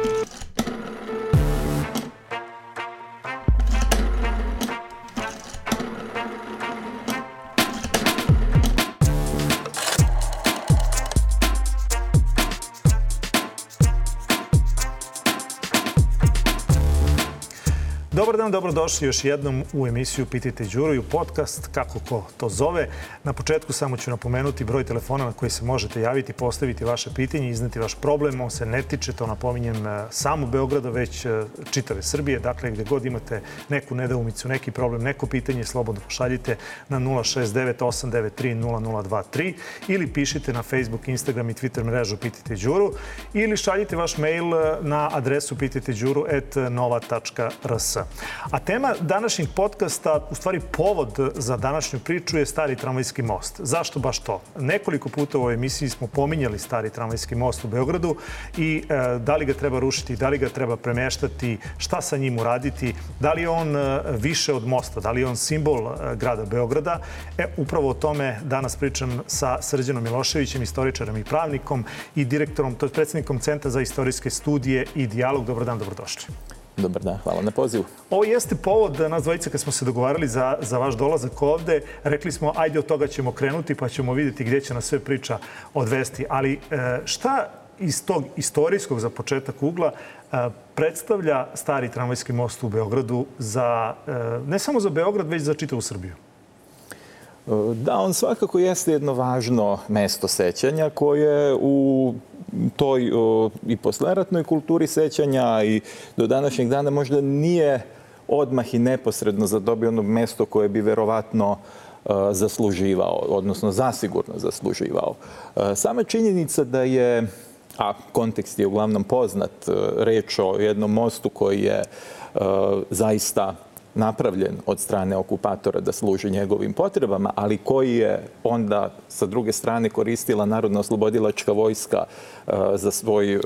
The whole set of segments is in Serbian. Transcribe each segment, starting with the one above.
Thank you. dan, dobrodošli još jednom u emisiju Pitajte Đuru podcast, kako ko to zove. Na početku samo ću napomenuti broj telefona na koji se možete javiti, postaviti vaše pitanje, izneti vaš problem. On se ne tiče, to napominjem, e, samo Beograda, već e, čitave Srbije. Dakle, gde god imate neku nedoumicu, neki problem, neko pitanje, slobodno pošaljite na 069-893-0023 ili pišite na Facebook, Instagram i Twitter mrežu Pitajte Đuru ili šaljite vaš mail e, na adresu pitajteđuru.nova.rs. A tema današnjeg podcasta, u stvari povod za današnju priču je Stari tramvajski most. Zašto baš to? Nekoliko puta u ovoj emisiji smo pominjali Stari tramvajski most u Beogradu i e, da li ga treba rušiti, da li ga treba premeštati, šta sa njim uraditi, da li je on e, više od mosta, da li je on simbol e, grada Beograda. E, upravo o tome danas pričam sa Srđanom Miloševićem, istoričarem i pravnikom i direktorom, to je predsednikom Centra za istorijske studije i dijalog. Dobar dan, dobrodošli. Dobar dan, hvala na pozivu. Ovo jeste povod, da nas dvojica kad smo se dogovarali za, za vaš dolazak ovde, rekli smo ajde od toga ćemo krenuti pa ćemo videti gde će nas sve priča odvesti. Ali e, šta iz tog istorijskog za početak ugla e, predstavlja stari tramvajski most u Beogradu za, e, ne samo za Beograd, već za čitavu Srbiju? Da, on svakako jeste jedno važno mesto sećanja koje u toj i posleratnoj kulturi sećanja i do današnjeg dana možda nije odmah i neposredno zadobio ono mesto koje bi verovatno e, zasluživao, odnosno zasigurno zasluživao. E, sama činjenica da je, a kontekst je uglavnom poznat, e, reč o jednom mostu koji je zaista napravljen od strane okupatora da služi njegovim potrebama, ali koji je onda sa druge strane koristila Narodno oslobodilačka vojska eh, za svoj eh,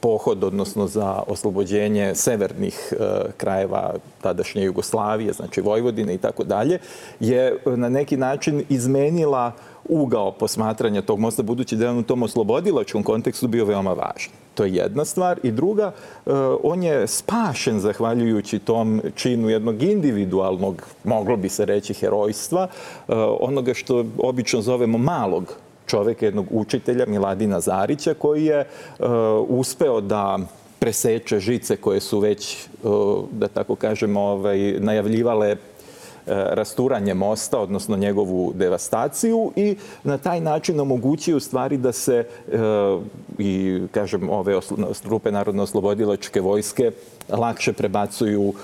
pohod, odnosno za oslobođenje severnih e, krajeva tadašnje Jugoslavije, znači Vojvodine i tako dalje, je na neki način izmenila ugao posmatranja tog mosta, budući da je on u tom oslobodilačkom kontekstu bio veoma važan. To je jedna stvar. I druga, e, on je spašen zahvaljujući tom činu jednog individualnog, moglo bi se reći, herojstva, e, onoga što obično zovemo malog čoveka, jednog učitelja Miladina Zarića, koji je uh, uspeo da preseče žice koje su već, e, da tako kažemo, ovaj, najavljivale e, rasturanje mosta, odnosno njegovu devastaciju i na taj način omogućuje u stvari da se e, i, kažem, ove oslo, strupe Narodno-oslobodilačke vojske lakše prebacuju uh,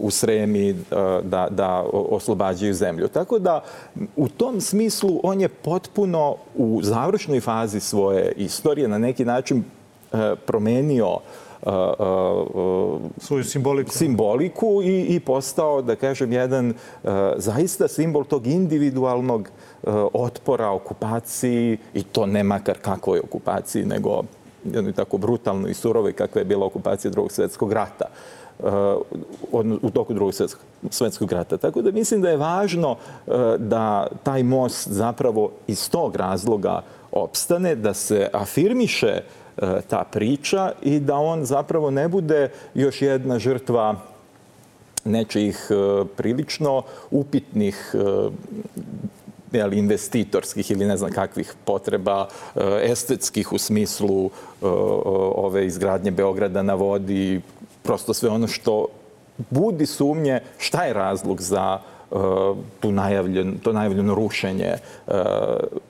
u Sremi uh, da, da oslobađaju zemlju. Tako da u tom smislu on je potpuno u završnoj fazi svoje istorije na neki način uh, promenio svoju simboliku, simboliku i, i postao, da kažem, jedan zaista simbol tog individualnog otpora okupaciji i to ne makar kakvoj okupaciji, nego tako brutalnoj i surovoj kakva je bila okupacija drugog svjetskog rata eh, u toku drugog svjetskog rata. Tako da mislim da je važno eh, da taj most zapravo iz tog razloga opstane, da se afirmiše eh, ta priča i da on zapravo ne bude još jedna žrtva nečijih prilično upitnih ali investitorskih ili ne znam kakvih potreba, e, estetskih u smislu e, ove izgradnje Beograda na vodi, prosto sve ono što budi sumnje šta je razlog za e, tu najavljen, to najavljeno rušenje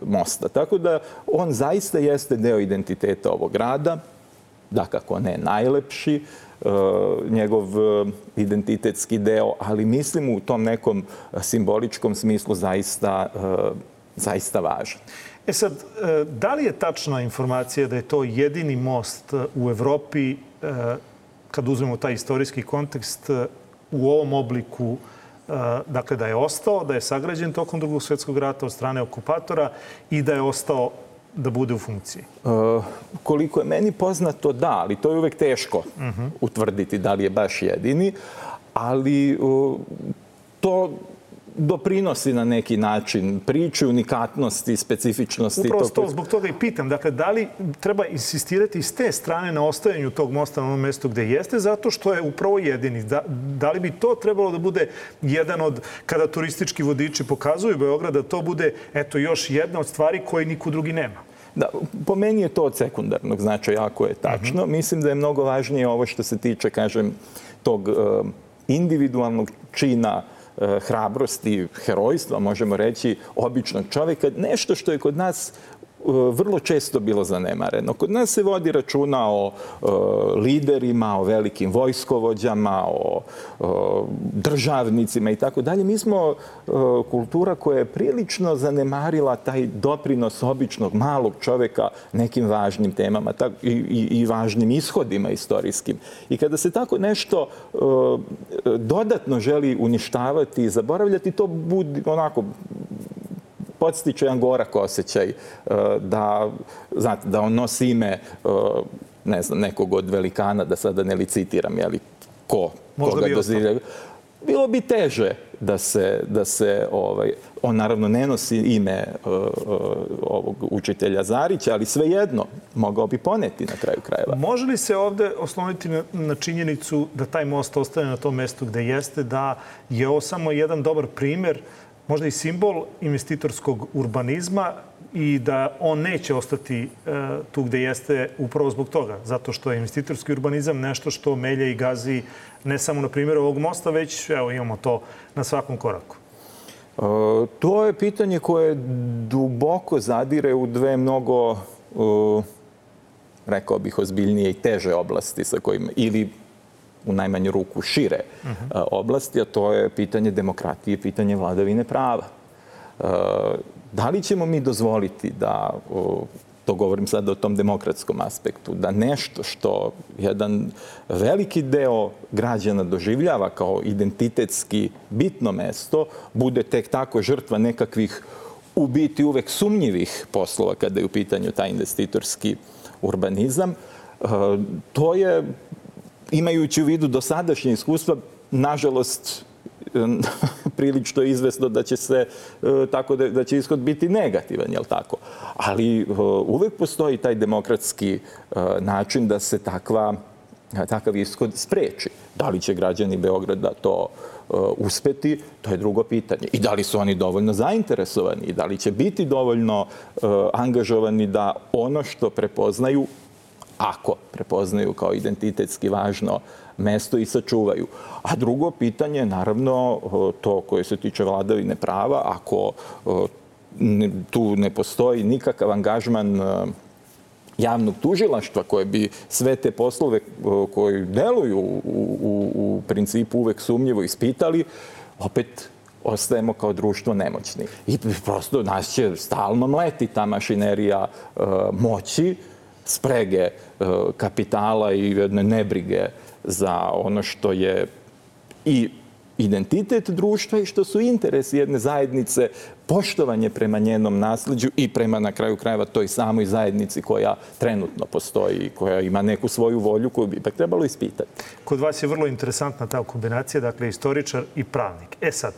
mosta. Tako da on zaista jeste deo identiteta ovog grada, da kako ne najlepši, Eh, njegov eh, identitetski deo, ali mislim u tom nekom eh, simboličkom smislu zaista, zaista važan. E sad, da li je tačna informacija da je to jedini most u Evropi, kad uzmemo taj istorijski kontekst, u ovom obliku dakle da je ostao, da je sagrađen tokom drugog svetskog rata od strane okupatora i da je ostao da bude u funkciji? E, koliko je meni poznato, da, ali to je uvek teško uh mhm. -huh. utvrditi da li je baš jedini, ali o, e, to doprinosi na neki način priči, unikatnosti, specifičnosti. Upravo to, zbog toga i pitam. Dakle, da li treba insistirati s te strane na ostajanju tog mosta na onom mestu gde jeste, zato što je upravo jedini. Da, da li bi to trebalo da bude jedan od, kada turistički vodiči pokazuju Beograd, da to bude eto, još jedna od stvari koje niko drugi nema? Da, po meni je to od sekundarnog značaja, ako je tačno. Mm -hmm. Mislim da je mnogo važnije ovo što se tiče, kažem, tog eh, individualnog čina uh, E, hrabrosti, herojstva, možemo reći, običnog čoveka, nešto što je kod nas vrlo često bilo zanemareno. Kod nas se vodi računa o e, liderima, o velikim vojskovođama, o e, državnicima i tako dalje. Mi smo e, kultura koja je prilično zanemarila taj doprinos običnog malog čoveka nekim važnim temama tak, i i, važnim ishodima istorijskim. I kada se tako nešto dodatno želi uništavati i zaboravljati, to budi onako podstiče jedan gorak osjećaj e, da, znate, da on nosi ime e, ne znam, nekog od velikana, da sada ne licitiram, jeli, ko, Možda koga bi doziraju. Bilo bi teže da se, da se ovaj, on naravno ne nosi ime uh, ovog učitelja Zarića, ali svejedno mogao bi poneti na kraju krajeva. Može li se ovde osloniti na, na činjenicu da taj most ostane na tom mestu gde jeste, da je ovo samo jedan dobar primer uh, možda i simbol investitorskog urbanizma i da on neće ostati e, tu gde jeste upravo zbog toga. Zato što je investitorski urbanizam nešto što melje i gazi ne samo na primjer ovog mosta, već evo, imamo to na svakom koraku. E, to je pitanje koje duboko zadire u dve mnogo, e, rekao bih, ozbiljnije i teže oblasti sa kojima, ili u najmanju ruku šire uh -huh. oblasti, a to je pitanje demokratije, pitanje vladavine prava. Uh, da li ćemo mi dozvoliti da to govorim sada o tom demokratskom aspektu, da nešto što jedan veliki deo građana doživljava kao identitetski bitno mesto, bude tek tako žrtva nekakvih u biti uvek sumnjivih poslova kada je u pitanju taj investitorski urbanizam, uh, to je imajući u vidu dosadašnje iskustva, nažalost, prilično izvesno da će se e, tako da, da će ishod biti negativan, jel tako? Ali e, uvek postoji taj demokratski e, način da se takva takav ishod spreči. Da li će građani Beograda to uspeti, to je drugo pitanje. I da li su oni dovoljno zainteresovani da li će biti dovoljno angažovani da ono što prepoznaju ako prepoznaju kao identitetski važno mesto i sačuvaju. A drugo pitanje je naravno to koje se tiče vladavine prava, ako tu ne postoji nikakav angažman e, javnog tužilaštva koje bi sve te poslove koji deluju u, u, u principu uvek sumnjivo ispitali, opet ostajemo kao društvo nemoćni. I prosto nas će stalno mleti ta mašinerija e, moći, sprege eh, kapitala i jedne nebrige za ono što je i identitet društva i što su interesi jedne zajednice, poštovanje prema njenom nasljeđu i prema na kraju krajeva toj samoj zajednici koja trenutno postoji i koja ima neku svoju volju koju bi ipak trebalo ispitati. Kod vas je vrlo interesantna ta kombinacija, dakle istoričar i pravnik. E sad,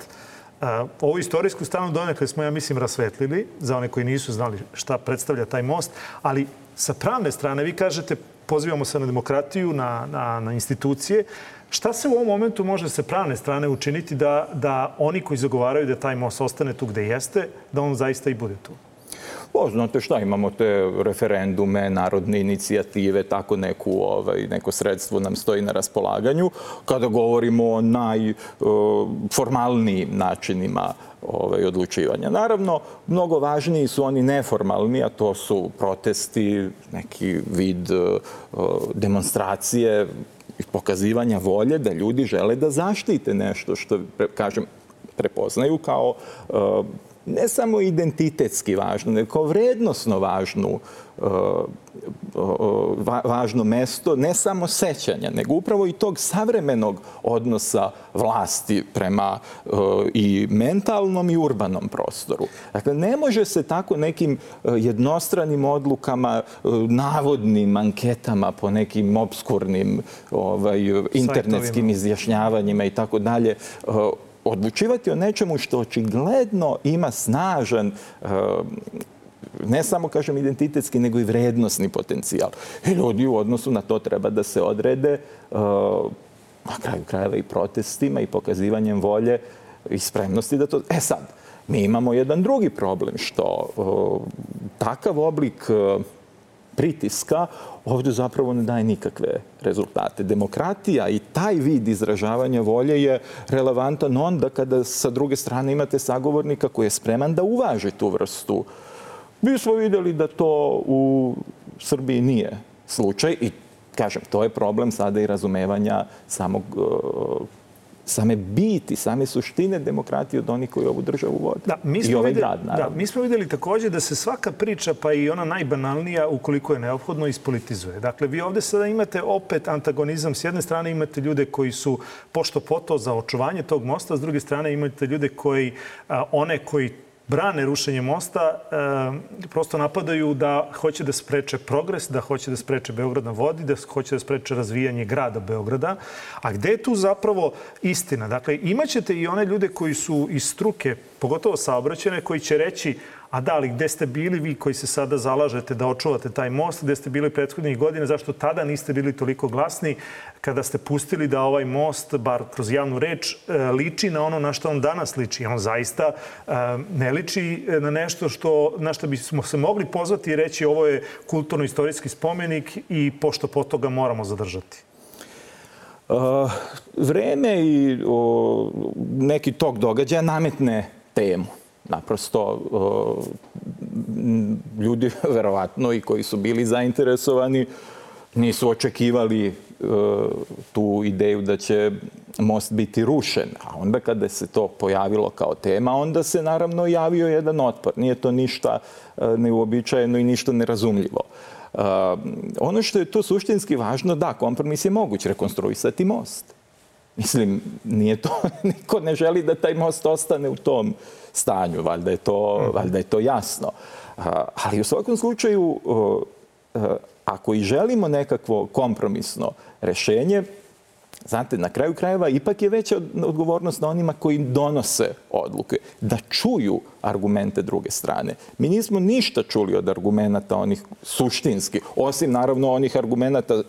eh, ovu istorijsku stanu donekle smo, ja mislim, rasvetlili za one koji nisu znali šta predstavlja taj most, ali sa pravne strane, vi kažete pozivamo se na demokratiju, na, na, na institucije. Šta se u ovom momentu može sa pravne strane učiniti da, da oni koji zagovaraju da taj most ostane tu gde jeste, da on zaista i bude tu? O, znate šta, imamo te referendume, narodne inicijative, tako neku, ovaj, neko sredstvo nam stoji na raspolaganju. Kada govorimo o najformalnijim e, uh, načinima ovaj, odlučivanja. Naravno, mnogo važniji su oni neformalni, a to su protesti, neki vid uh, demonstracije, pokazivanja volje da ljudi žele da zaštite nešto što, pre, kažem, prepoznaju kao uh, ne samo identitetski važnu, nego vrednostno važnu, e, važno mesto, ne samo sećanja, nego upravo i tog savremenog odnosa vlasti prema e, i mentalnom i urbanom prostoru. Dakle, ne može se tako nekim e, jednostranim odlukama, navodnim anketama po nekim obskurnim ovaj, internetskim izjašnjavanjima i tako dalje odlučivati o nečemu što očigledno ima snažan eh, ne samo, kažem, identitetski, nego i vrednostni potencijal. I e, ljudi u odnosu na to treba da se odrede, eh, na kraju krajeva i protestima i pokazivanjem volje i spremnosti da to... E sad, mi imamo jedan drugi problem, što eh, takav oblik pritiska ovdje zapravo ne daje nikakve rezultate. Demokratija i taj vid izražavanja volje je relevantan onda kada sa druge strane imate sagovornika koji je spreman da uvaži tu vrstu. Mi smo videli da to u Srbiji nije slučaj i kažem, to je problem sada i razumevanja samog same biti, same suštine demokratije od onih koji ovu državu vode. Da, mi smo I ovaj videli, grad, da, naravno. Da, mi smo videli takođe da se svaka priča, pa i ona najbanalnija, ukoliko je neophodno, ispolitizuje. Dakle, vi ovde sada imate opet antagonizam. S jedne strane imate ljude koji su pošto poto za očuvanje tog mosta, s druge strane imate ljude koji, one koji brane rušenje mosta, eh, prosto napadaju da hoće da spreče progres, da hoće da spreče Beograd na vodi, da hoće da spreče razvijanje grada Beograda. A gde je tu zapravo istina? Dakle, imaćete i one ljude koji su iz struke, pogotovo saobraćene, koji će reći A da li, gde ste bili vi koji se sada zalažete da očuvate taj most, gde ste bili prethodnih godina, zašto tada niste bili toliko glasni kada ste pustili da ovaj most, bar kroz javnu reč, e, liči na ono na što on danas liči. On zaista e, ne liči na nešto što, na što bismo se mogli pozvati i reći ovo je kulturno-istorijski spomenik i pošto po toga moramo zadržati. Uh, vreme i o, neki tok događaja nametne temu naprosto ljudi verovatno i koji su bili zainteresovani nisu očekivali tu ideju da će most biti rušen. A onda kada se to pojavilo kao tema, onda se naravno javio jedan otpor. Nije to ništa e, neuobičajeno i ništa nerazumljivo. E, ono što je tu suštinski važno, da, kompromis je moguć rekonstruisati most. Mislim, nije to, niko ne želi da taj most ostane u tom stanju, valjda je to, mhm. valjda je to jasno. Ali u svakom slučaju, e, ako i želimo nekakvo kompromisno rešenje, Znate, na kraju krajeva ipak je veća odgovornost na onima koji donose odluke, da čuju argumente druge strane. Mi nismo ništa čuli od argumenta onih suštinski, osim naravno onih argumenta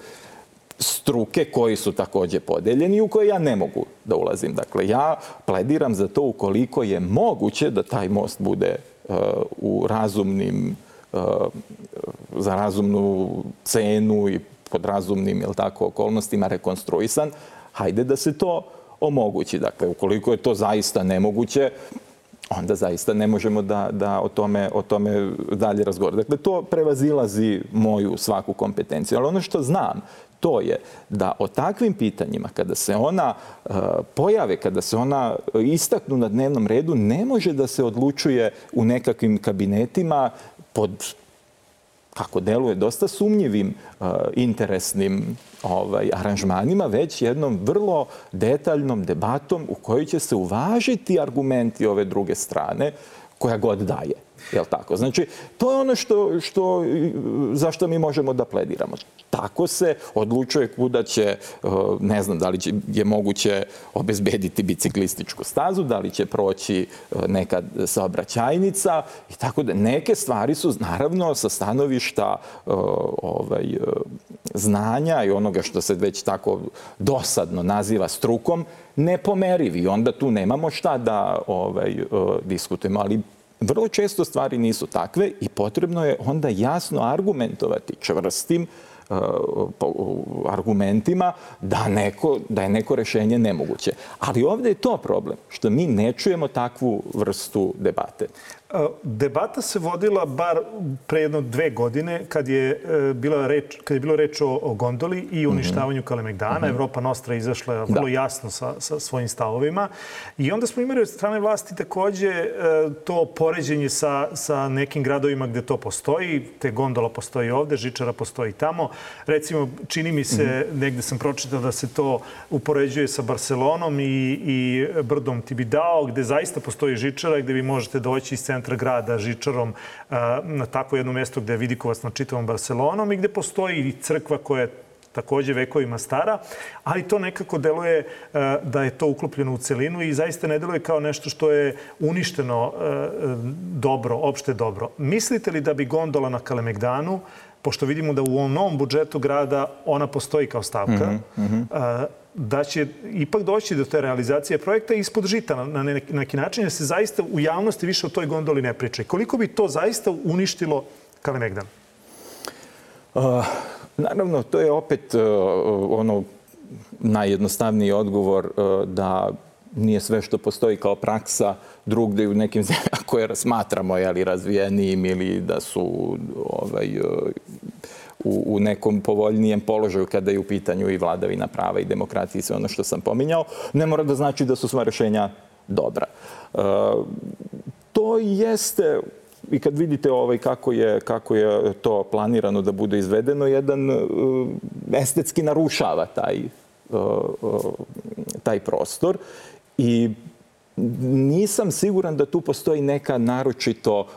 struke koji su takođe podeljeni u koje ja ne mogu da ulazim. Dakle, ja plediram za to ukoliko je moguće da taj most bude uh, u razumnim uh, za razumnu cenu i pod razumnim jel tako, okolnostima rekonstruisan, hajde da se to omogući. Dakle, ukoliko je to zaista nemoguće, onda zaista ne možemo da, da o, tome, o tome dalje razgovaramo. Dakle, to prevazilazi moju svaku kompetenciju. Ali ono što znam to je da o takvim pitanjima, kada se ona e, pojave, kada se ona istaknu na dnevnom redu, ne može da se odlučuje u nekakvim kabinetima pod kako deluje, dosta sumnjivim e, interesnim ovaj, aranžmanima, već jednom vrlo detaljnom debatom u kojoj će se uvažiti argumenti ove druge strane koja god daje. Jel tako? Znači, to je ono što, što, za što mi možemo da plediramo. Tako se odlučuje kuda će, e, ne znam da li će, je moguće obezbediti biciklističku stazu, da li će proći e, neka saobraćajnica i tako da neke stvari su naravno sa stanovišta e, ovaj, znanja i onoga što se već tako dosadno naziva strukom, nepomerivi. Onda tu nemamo šta da ovaj, diskutujemo, ali vrlo često stvari nisu takve i potrebno je onda jasno argumentovati čvrstim argumentima da, neko, da je neko rešenje nemoguće. Ali ovde je to problem, što mi ne čujemo takvu vrstu debate. Debata se vodila bar pre jedno dve godine kad je, e, bila reč, kad je bilo reč o, o gondoli i mhm. uništavanju mm -hmm. Kalemegdana. Mm -hmm. Evropa Nostra izašla da. vrlo da. jasno sa, sa svojim stavovima. I onda smo imali od strane vlasti takođe e, to poređenje sa, sa nekim gradovima gde to postoji. Te gondola postoji ovde, žičara postoji tamo. Recimo, čini mi se, mm -hmm. negde sam pročitao da se to upoređuje sa Barcelonom i, i Brdom Tibidao, gde zaista postoji žičara, gde vi možete doći iz centra centar grada, Žičarom, na takvo jedno mesto gde je Vidikovac na čitavom Barcelonom i gde postoji i crkva koja je takođe vekovima stara, ali to nekako deluje da je to uklopljeno u celinu i zaista ne deluje kao nešto što je uništeno dobro, opšte dobro. Mislite li da bi gondola na Kalemegdanu, pošto vidimo da u onom budžetu grada ona postoji kao stavka, mm -hmm da će ipak doći do te realizacije projekta ispod žita na, neki način, jer se zaista u javnosti više o toj gondoli ne priča. Koliko bi to zaista uništilo Kalemegdan? Uh, naravno, to je opet uh, ono najjednostavniji odgovor uh, da nije sve što postoji kao praksa drugde u nekim zemljama koje rasmatramo jeli, razvijenim ili da su ovaj, e, u, u nekom povoljnijem položaju kada je u pitanju i vladavina prava i demokratija i sve ono što sam pominjao, ne mora da znači da su sva rešenja dobra. E, to jeste i kad vidite ovaj kako je kako je to planirano da bude izvedeno jedan e, estetski narušava taj e, e, taj prostor i nisam siguran da tu postoji neka naročito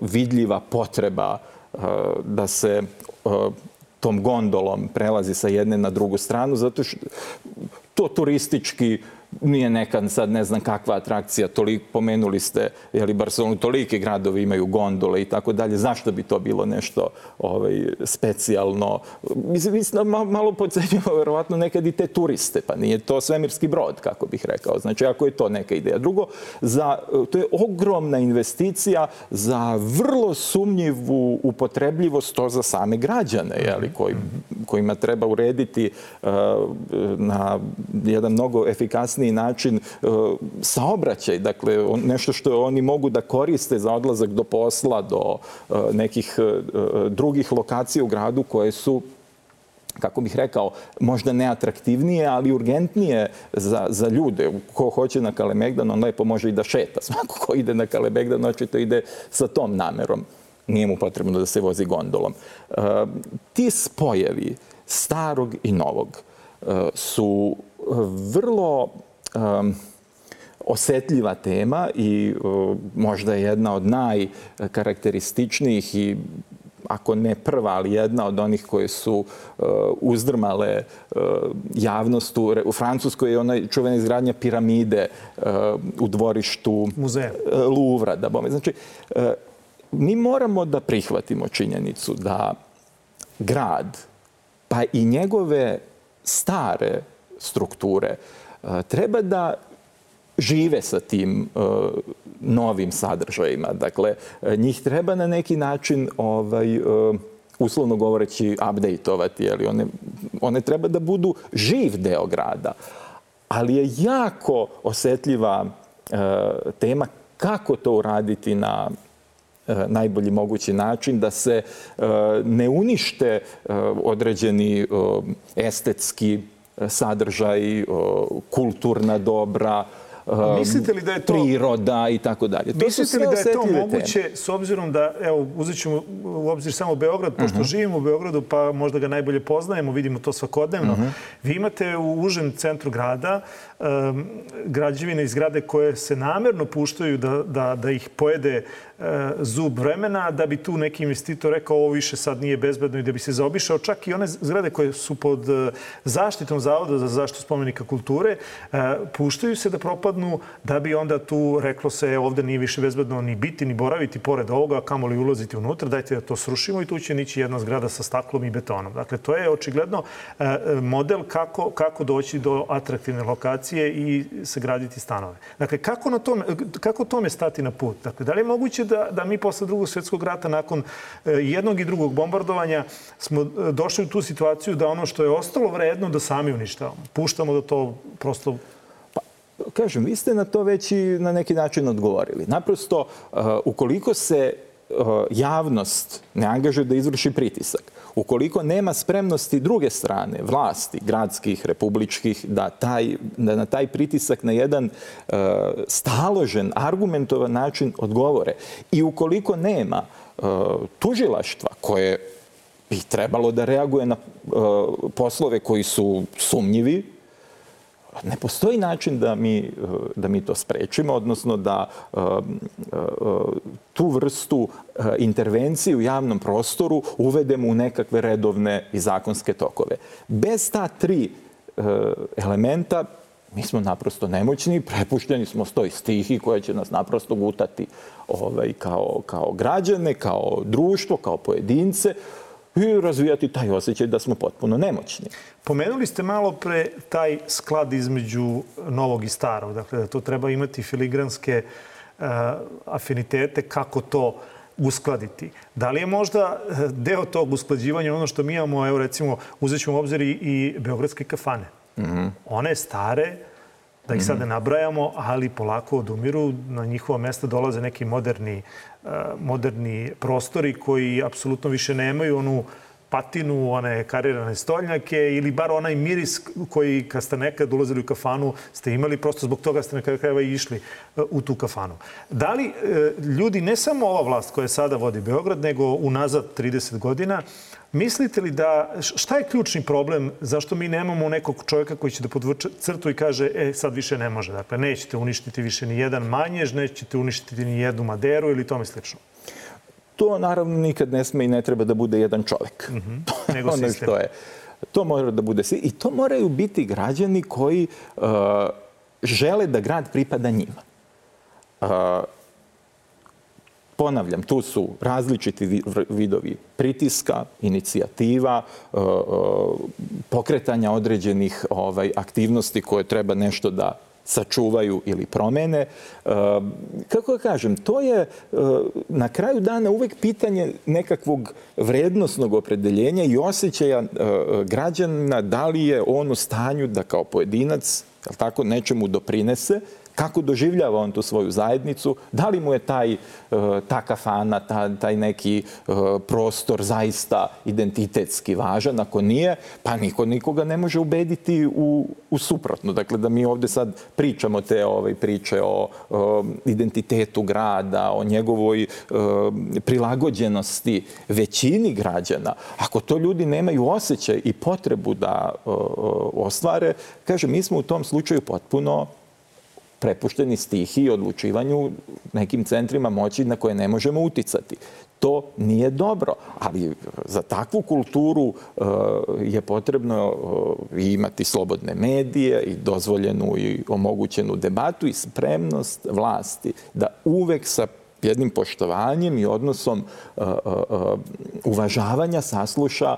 vidljiva potreba uh, Eh, da se eh, tom gondolom prelazi sa jedne na drugu stranu, zato što to turistički nije neka, sad ne znam kakva atrakcija, tolik, pomenuli ste, je li Barcelonu, tolike gradovi imaju gondole i tako dalje, zašto bi to bilo nešto ovaj, specijalno? Mislim, mislim da malo, malo podcenjamo verovatno nekad i te turiste, pa nije to svemirski brod, kako bih rekao. Znači, ako je to neka ideja. Drugo, za, to je ogromna investicija za vrlo sumnjivu upotrebljivost to za same građane, je li, koji, kojima treba urediti uh, na jedan mnogo efikasniji efikasniji način e, saobraćaj, dakle nešto što oni mogu da koriste za odlazak do posla, do e, nekih e, drugih lokacija u gradu koje su kako bih rekao, možda neatraktivnije, ali urgentnije za, za ljude. Ko hoće na Kalemegdan, on lepo može i da šeta. Svako ko ide na Kalemegdan, očito ide sa tom namerom. Nije mu potrebno da se vozi gondolom. E, ti spojevi starog i novog e, su vrlo um, osetljiva tema i uh, možda jedna od najkarakterističnijih i ako ne prva, ali jedna od onih koje su uh, uzdrmale uh, javnost u, u Francuskoj je ona čuvena izgradnja piramide uh, u dvorištu Muzeja. Uh, Luvra. Da bome. Znači, uh, mi moramo da prihvatimo činjenicu da grad, pa i njegove stare strukture, treba da žive sa tim e, novim sadržajima. Dakle, e, njih treba na neki način ovaj, e, uslovno govoreći update-ovati. One, one treba da budu živ deo grada. Ali je jako osetljiva tema kako to uraditi na najbolji mogući način da se ne unište određeni estetski sadržaj, e, kulturna dobra, e, mislite li da je to, priroda i tako dalje. Mislite li da je to moguće teme. s obzirom da, evo, uzet ćemo u obzir samo Beograd, pošto uh mhm. -huh. živimo u Beogradu pa možda ga najbolje poznajemo, vidimo to svakodnevno. Uh mhm. -huh. Vi imate u užem centru grada um, građevine i zgrade koje se namerno puštaju da, da, da ih pojede zub vremena da bi tu neki investitor rekao ovo više sad nije bezbedno i da bi se zaobišao. Čak i one zgrade koje su pod e, zaštitom Zavoda za zaštitu spomenika kulture e, puštaju se da propadnu da bi onda tu reklo se e, ovde nije više bezbedno ni biti ni boraviti pored ovoga, kamoli ulaziti unutra, dajte da to srušimo i tu će nići jedna zgrada sa staklom i betonom. Dakle, to je očigledno model kako, kako doći do atraktivne lokacije i sagraditi stanove. Dakle, kako, na tome, kako tome stati na put? Dakle, da li je moguće da, da mi posle drugog svjetskog rata, nakon e, jednog i drugog bombardovanja, smo e, došli u tu situaciju da ono što je ostalo vredno da sami uništavamo. Puštamo da to prosto pa, kažem, vi ste na to već i na neki način odgovorili. Naprosto, e, ukoliko se Eh, javnost ne angažuje da izvrši pritisak, ukoliko nema spremnosti druge strane, vlasti, gradskih, republičkih, da, taj, da na taj pritisak na jedan e, staložen, argumentovan način odgovore i ukoliko nema e, tužilaštva koje bi trebalo da reaguje na e, poslove koji su sumnjivi, Ne postoji način da mi, eh, da mi to sprečimo, odnosno da eh, eh, tu vrstu intervencije u javnom prostoru uvedemo u nekakve redovne i zakonske tokove. Bez ta tri elementa mi smo naprosto nemoćni, prepušteni smo s toj stihi koja će nas naprosto gutati ovaj, kao, kao građane, kao društvo, kao pojedince i razvijati taj osjećaj da smo potpuno nemoćni. Pomenuli ste malo pre taj sklad između novog i starog. Dakle, da to treba imati filigranske uh, afinitete kako to uskladiti. Da li je možda e, deo tog usklađivanja ono što mi imamo, evo recimo, uzet ćemo u obzir i, i beogradske kafane. Mm -hmm. One stare, da ih sada mhm. nabrajamo, ali polako odumiru. Na njihova mesta dolaze neki moderni, eh, moderni prostori koji apsolutno više nemaju onu patinu, one karirane stolnjake ili bar onaj miris koji kad ste nekad ulazili u kafanu ste imali, prosto zbog toga ste na krajeva i išli e, u tu kafanu. Da li e, ljudi, ne samo ova vlast koja sada vodi Beograd, nego unazad 30 godina, mislite li da, šta je ključni problem, zašto mi nemamo nekog čovjeka koji će da podvuče crtu i kaže, e, sad više ne može, dakle, nećete uništiti više ni jedan manjež, nećete uništiti ni jednu maderu ili tome slično? To naravno nikad ne sme i ne treba da bude jedan čovek. Mhm. Nego ono sistem. što je. To mora da bude I to moraju biti građani koji uh, žele da grad pripada njima. Uh, ponavljam, tu su različiti vidovi pritiska, inicijativa, uh, uh, pokretanja određenih ovaj, aktivnosti koje treba nešto da sačuvaju ili promene. Ehm, kako da kažem, to je eh, na kraju dana uvek pitanje nekakvog vrednostnog opredeljenja i osjećaja eh, građana da li je on u stanju da kao pojedinac jel tako, nečemu doprinese kako doživljava on tu svoju zajednicu, da li mu je taj, eh, ta kafana, ta, taj neki eh, prostor zaista identitetski važan, ako nije, pa niko nikoga ne može ubediti u, u suprotno. Dakle, da mi ovde sad pričamo te ove ovaj, priče o, o eh, identitetu grada, o njegovoj o, prilagođenosti većini građana, ako to ljudi nemaju osjećaj i potrebu da o, ostvare, kažem, mi smo u tom slučaju potpuno prepušteni stihi i odlučivanju nekim centrima moći na koje ne možemo uticati. To nije dobro, ali za takvu kulturu e, je potrebno e, imati slobodne medije i dozvoljenu i omogućenu debatu i spremnost vlasti da uvek sa jednim poštovanjem i odnosom e, uvažavanja sasluša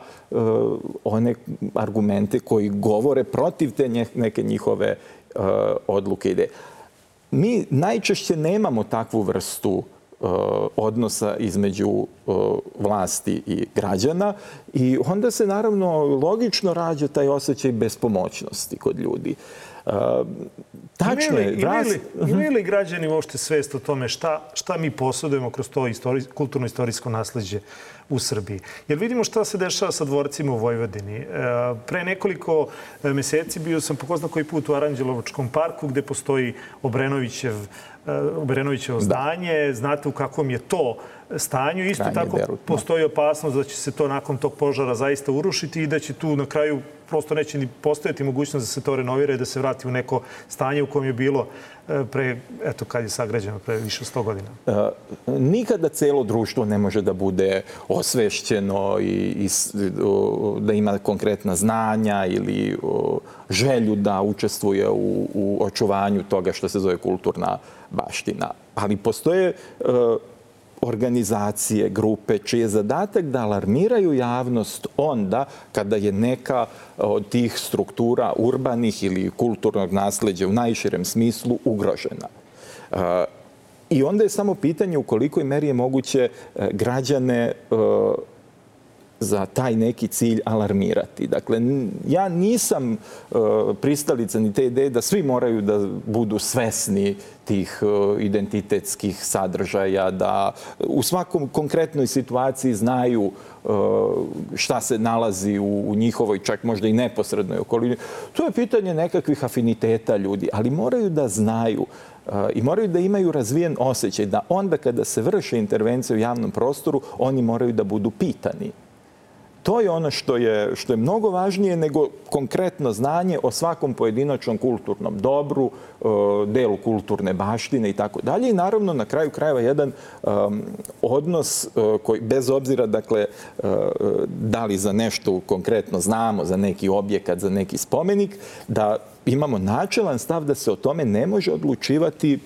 one argumente koji govore protiv te neke njihove Eh, odluke ide. Mi najčešće nemamo takvu vrstu eh, odnosa između eh, vlasti i građana i onda se naravno logično rađa taj osjećaj bespomoćnosti kod ljudi. Tačno je. Mhm. Imaju li, građani uopšte svest o tome šta, šta mi posjedujemo kroz to istori, kulturno-istorijsko nasledđe u Srbiji? Jer vidimo šta se dešava sa dvorcima u Vojvodini. E, pre nekoliko e, meseci bio sam pokozna koji put u Aranđelovačkom parku gde postoji Obrenovićev E, Obrenovićevo zdanje, da. znate u kakvom je to stanju. Isto tako postoji opasnost da će se to nakon tog požara zaista urušiti i da će tu na kraju prosto neće ni postojati mogućnost da se to renovira i da se vrati u neko stanje u kojem je bilo e, pre, eto, kad je sagrađeno, pre više od 100 godina. E, nikada celo društvo ne može da bude osvešćeno i, i da ima konkretna znanja ili želju da učestvuje u, u očuvanju toga što se zove kulturna uh, baština. Ali postoje e, organizacije, grupe, čiji je zadatak da alarmiraju javnost onda kada je neka od tih struktura urbanih ili kulturnog nasleđa u najširem smislu ugrožena. E, I onda je samo pitanje u kolikoj meri je moguće e, građane za taj neki cilj alarmirati. Dakle, ja nisam e, pristalica ni te ideje da svi moraju da budu svesni tih e, identitetskih sadržaja, da u svakom konkretnoj situaciji znaju e, šta se nalazi u, njihovoj, čak možda i neposrednoj okolini. To je pitanje nekakvih afiniteta ljudi, ali moraju da znaju i moraju da imaju razvijen osjećaj da onda kada se vrše intervencija u javnom prostoru, oni moraju da budu pitani To je ono što je, što je mnogo važnije nego konkretno znanje o svakom pojedinačnom kulturnom dobru, e, delu kulturne baštine i tako dalje. I naravno na kraju krajeva jedan odnos e, koji bez obzira dakle e, da li za nešto konkretno znamo, za neki objekat, za neki spomenik, da imamo načelan stav da se o tome ne može odlučivati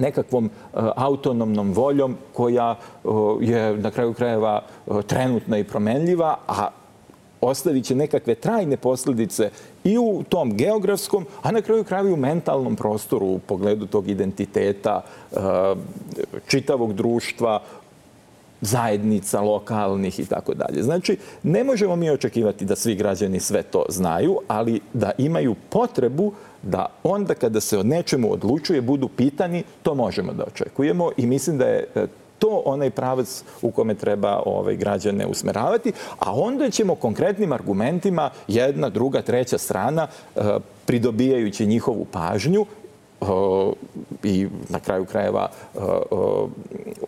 nekakvom e, autonomnom voljom koja e, je na kraju krajeva e, trenutna i promenljiva, a ostavit će nekakve trajne posledice i u tom geografskom, a na kraju kraju i u mentalnom prostoru u pogledu tog identiteta, čitavog društva, zajednica lokalnih i tako dalje. Znači, ne možemo mi očekivati da svi građani sve to znaju, ali da imaju potrebu uh, da onda kada se od nečemu odlučuje budu pitani, to možemo da očekujemo i mislim da je e, to onaj pravac u kome treba ovaj, građane usmeravati, a onda ćemo konkretnim argumentima jedna, druga, treća strana e, pridobijajući njihovu pažnju, i na kraju krajeva eh,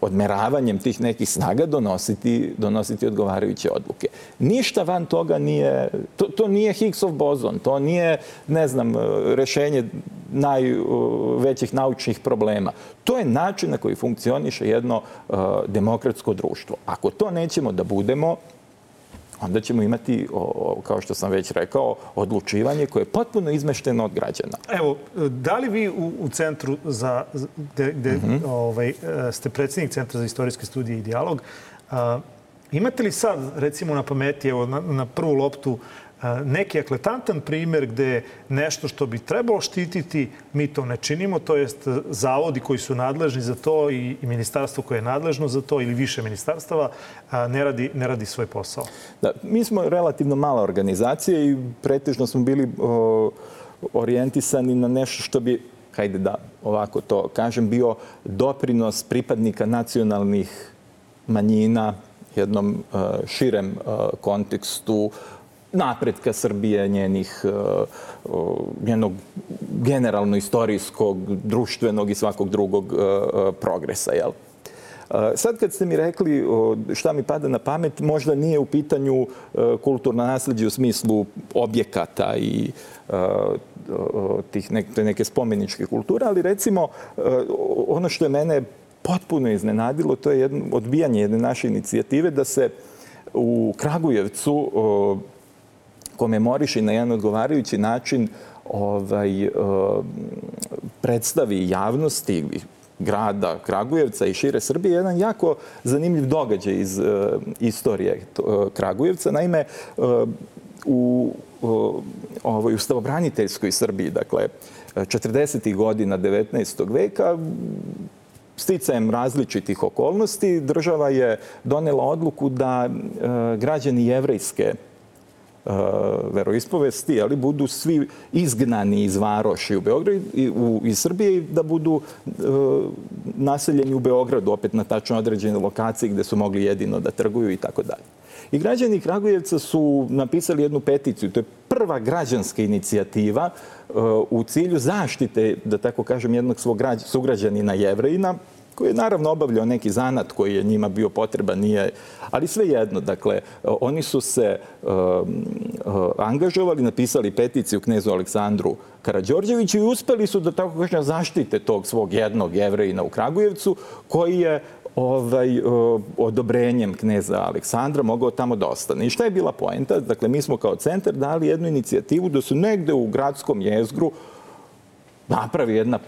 odmeravanjem tih nekih snaga donositi, donositi odgovarajuće odluke. Ništa van toga nije, to, to nije Higgsov bozon, to nije, ne znam, eh, rešenje najvećih eh, naučnih problema. To je način na koji funkcioniše jedno demokratsko društvo. Ako to nećemo da budemo, onda ćemo imati, kao što sam već rekao, odlučivanje koje je potpuno izmešteno od građana. Evo, da li vi u, centru za, gde, mhm. ovaj, e, ste predsednik Centra za istorijske studije i dijalog, imate li sad, recimo, na pameti, evo, na prvu loptu, neki ekletantan primer gde nešto što bi trebalo štititi, mi to ne činimo, to jest e, zavodi koji su nadležni za to i, i ministarstvo koje je nadležno za to ili više ministarstava ne radi, ne radi svoj posao. Da, mi smo relativno mala organizacija i pretežno smo bili o, orijentisani na nešto što bi hajde da ovako to kažem, bio doprinos pripadnika nacionalnih manjina jednom e, širem e, kontekstu napretka Srbije, njenih, e, njenog generalno istorijskog, društvenog i svakog drugog e, e, progresa. Jel? Sad kad ste mi rekli šta mi pada na pamet, možda nije u pitanju kulturno nasledđe u smislu objekata i tih neke spomeničke kulture, ali recimo ono što je mene potpuno iznenadilo, to je jedno, odbijanje jedne naše inicijative da se u Kragujevcu komemoriše na jedan odgovarajući način ovaj, eh, predstavi javnosti grada Kragujevca i šire Srbije jedan jako zanimljiv događaj iz eh, istorije eh, Kragujevca. Naime, u ovoj ustavobraniteljskoj Srbiji, dakle, 40. godina 19. veka, sticajem različitih okolnosti, država je donela odluku da građani jevrejske Uh, veroispovesti, ali budu svi izgnani iz varoši u Beogradu i u, iz Srbije i da budu e, naseljeni u Beogradu, opet na tačno određene lokacije gde su mogli jedino da trguju i tako dalje. I građani Kragujevca su napisali jednu peticiju, to je prva građanska inicijativa e, u cilju zaštite, da tako kažem, jednog svog sugrađanina jevrejina, koji je naravno obavljao neki zanat koji je njima bio potreban, nije, ali sve jedno, dakle, oni su se um, uh, angažovali, napisali peticiju knezu Aleksandru Karadžorđeviću i uspeli su, da tako kažem, zaštite tog svog jednog jevrejina u Kragujevcu, koji je ovaj, uh, odobrenjem kneza Aleksandra mogao tamo da ostane. I šta je bila poenta? Dakle, mi smo kao centar dali jednu inicijativu da su negde u gradskom jezgru napravi jedna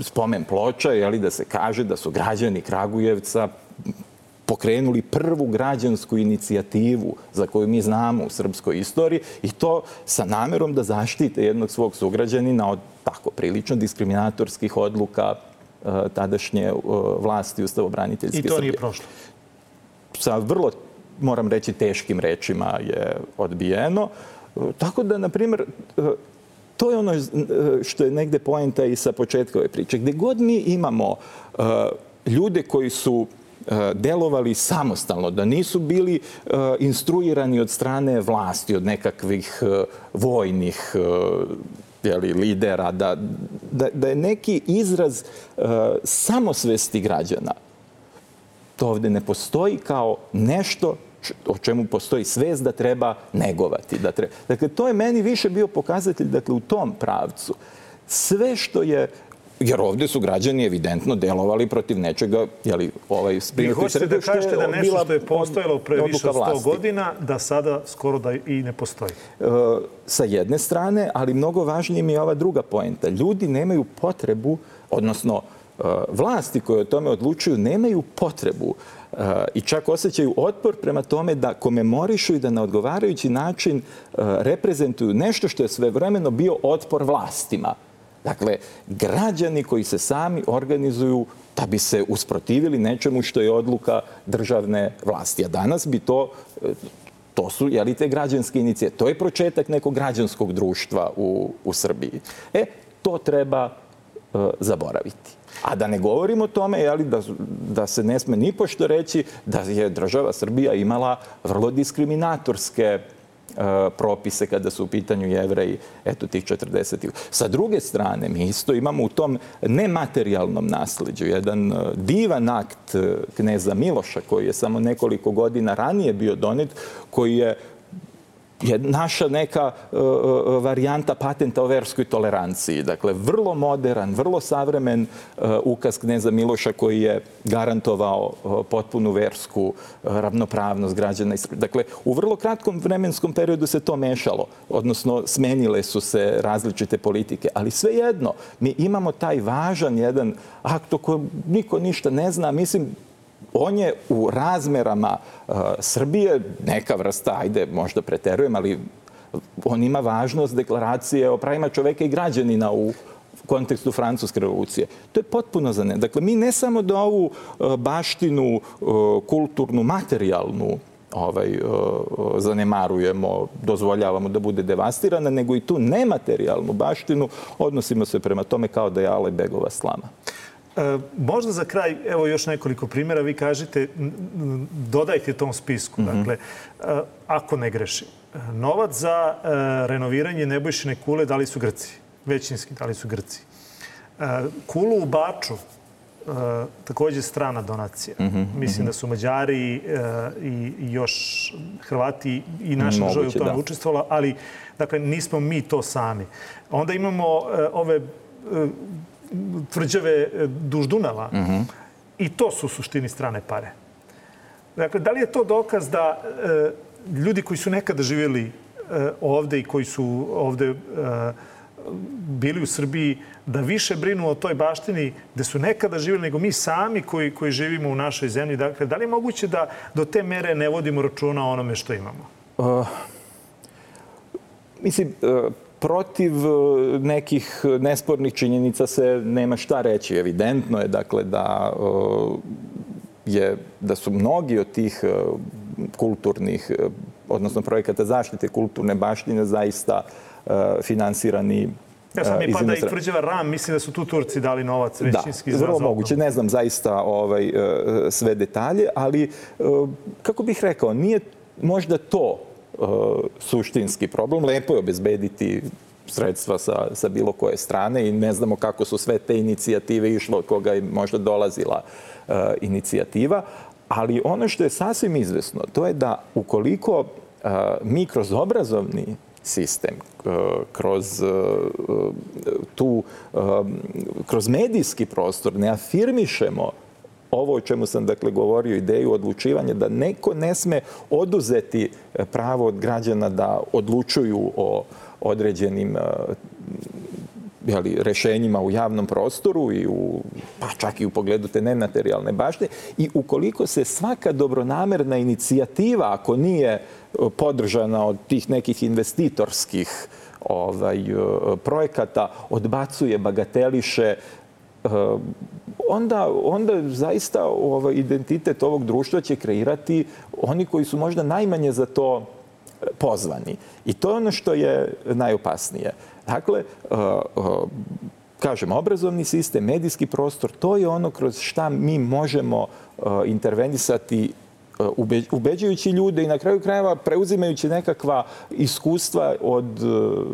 spomen ploča, jeli, da se kaže da su građani Kragujevca pokrenuli prvu građansku inicijativu za koju mi znamo u srpskoj istoriji i to sa namerom da zaštite jednog svog sugrađanina od tako prilično diskriminatorskih odluka e, tadašnje vlasti ustavobraniteljske Srbije. I to Srbije. nije prošlo? Sa vrlo, moram reći, teškim rečima je odbijeno. E, tako da, na primjer, e, to je ono e, što je negde poenta i sa početka ove priče. Gde god mi imamo e, ljude koji su e, delovali samostalno, da nisu bili instruirani od strane vlasti, od nekakvih vojnih jeli, lidera, da, da, da je neki izraz samosvesti građana. To ovde ne postoji kao nešto o čemu postoji svest da treba negovati. Da treba. Dakle, to je meni više bio pokazatelj dakle, u tom pravcu. Sve što je Jer ovde su građani evidentno delovali protiv nečega, jeli, ovaj Vi hoćete da kažete da nešto što je postojalo pre više od 100 godina, da sada skoro da i ne postoji. E, sa jedne strane, ali mnogo važnije mi je ova druga poenta. Ljudi nemaju potrebu, odnosno vlasti koje o tome odlučuju nemaju potrebu e, i čak osjećaju otpor prema tome da komemorišu i da na odgovarajući način e, reprezentuju nešto što je svevremeno bio otpor vlastima. Dakle, građani koji se sami organizuju da bi se usprotivili nečemu što je odluka državne vlasti. A danas bi to, e, to su jeli, te građanske inicije. To je pročetak nekog građanskog društva u, u Srbiji. E, to treba e, zaboraviti. A da ne govorimo o tome, jeli, da, da se ne sme ni pošto reći da je država Srbija imala vrlo diskriminatorske e, propise kada su u pitanju jevreji, eto tih 40. Sa druge strane, mi isto imamo u tom nematerijalnom nasledđu jedan e, divan akt e, kneza Miloša koji je samo nekoliko godina ranije bio donet, koji je je naša neka e, e, varijanta patenta o verskoj toleranciji. Dakle, vrlo modern, vrlo savremen uh, ukaz kneza Miloša koji je garantovao potpunu versku ravnopravnost građana. Dakle, u vrlo kratkom vremenskom periodu se to mešalo, odnosno smenile su se različite politike, ali svejedno, mi imamo taj važan jedan akt o kojem niko ništa ne zna, mislim, on je u razmerama uh, Srbije neka vrsta, ajde, možda preterujem, ali on ima važnost deklaracije o pravima čoveka i građanina u kontekstu Francuske revolucije. To je potpuno za ne. Dakle, mi ne samo da ovu uh, baštinu uh, kulturnu, materijalnu ovaj, zanemarujemo, dozvoljavamo da bude devastirana, nego i tu nematerijalnu baštinu odnosimo se prema tome kao da je Alebegova slama. E, možda za kraj, evo još nekoliko primjera, vi kažete, dodajte tom spisku. Mhm. Dakle, e, ako ne greši, e, novac za renoviranje Nebojšine kule dali su Grci, većinski dali su Grci. Kulu u Baču, takođe strana donacija. Mm -hmm, Mislim mm -hmm. da su Mađari i, i još Hrvati i naša država u tome da. učestvovala, ali dakle nismo mi to sami. Onda imamo ove tvrđave e, duž Dunava. Mm -hmm. I to su suštini strane pare. Dakle, da li je to dokaz da e, ljudi koji su nekada živjeli e, ovde i koji su ovde e, bili u Srbiji, da više brinu o toj baštini gde su nekada živjeli nego mi sami koji, koji živimo u našoj zemlji. Dakle, da li je moguće da do te mere ne vodimo računa o onome što imamo? Uh, mislim, uh protiv e, nekih nespornih činjenica se nema šta reći. Evidentno je dakle da e, je da su mnogi od tih e, kulturnih odnosno projekata zaštite kulturne baštine zaista finansirani Ja sam mi pada i tvrđava Ram, mislim da su tu Turci dali novac da, većinski da, za vrlo moguće. Ne znam zaista ovaj, sve detalje, ali kako bih rekao, nije možda to Uh, suštinski problem. Lepo je obezbediti sredstva sa, sa bilo koje strane i ne znamo kako su sve te inicijative išle, od koga je možda dolazila uh, inicijativa. Ali ono što je sasvim izvesno, to je da ukoliko uh, mi kroz obrazovni sistem, uh, kroz uh, uh, tu, um, kroz medijski prostor ne afirmišemo ovo o čemu sam dakle govorio, ideju odlučivanja, da neko ne sme oduzeti e, pravo od građana da odlučuju o određenim e, jeli, rešenjima u javnom prostoru i u, pa čak i u pogledu te nematerijalne bašte. i ukoliko se svaka dobronamerna inicijativa, ako nije e, podržana od tih nekih investitorskih ovaj, projekata, odbacuje, bagateliše, onda, onda zaista ovaj, identitet ovog društva će kreirati oni koji su možda najmanje za to pozvani. I to je ono što je najopasnije. Dakle, eh, eh, kažem, obrazovni sistem, medijski prostor, to je ono kroz šta mi možemo eh, intervenisati E, ubeđujući ljude i na kraju krajeva preuzimajući nekakva iskustva od e,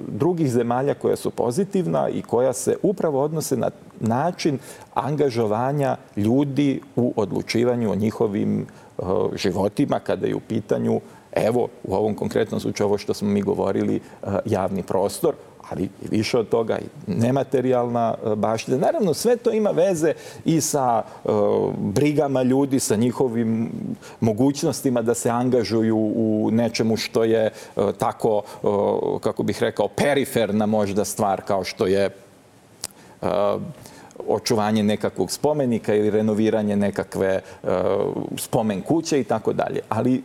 drugih zemalja koja su pozitivna i koja se upravo odnose na način angažovanja ljudi u odlučivanju o njihovim e, životima kada je u pitanju evo u ovom konkretnom slučaju ovo što smo mi govorili javni prostor ali i više od toga i nematerijalna e, baština. Naravno, sve to ima veze i sa e, brigama ljudi, sa njihovim mogućnostima da se angažuju u nečemu što je e, tako, kako bih rekao, periferna možda stvar kao što je očuvanje nekakvog spomenika ili renoviranje nekakve spomen kuće i tako dalje. Ali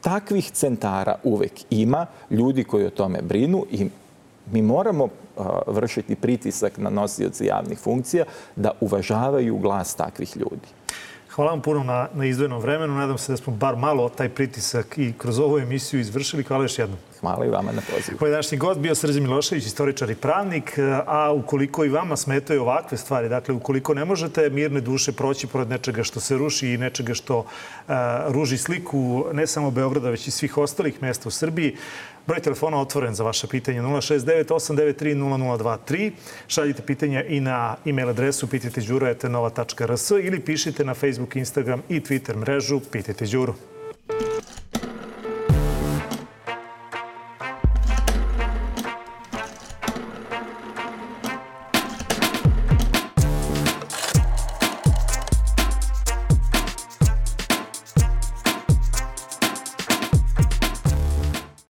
takvih centara uvek ima, ljudi koji o tome brinu i mi moramo vršiti pritisak na nosioce javnih funkcija da uvažavaju glas takvih ljudi. Hvala vam puno na, na izdvojenom vremenu. Nadam se da smo bar malo taj pritisak i kroz ovu emisiju izvršili. Hvala još jednom. Hvala i vama na pozivu. Moj današnji gost bio Srđan Milošević, istoričar i pravnik, e, a ukoliko i vama smetaju ovakve stvari, dakle, ukoliko ne možete mirne duše proći pored nečega što se ruši i nečega što uh, ruži sliku ne samo Beograda, već i svih ostalih mesta u Srbiji, Broj telefona otvoren za vaše pitanje 069-893-0023. Šaljite pitanja i na e-mail adresu pititeđuro.nova.rs ili pišite na Facebook, Instagram i Twitter mrežu Pitajte Đuru.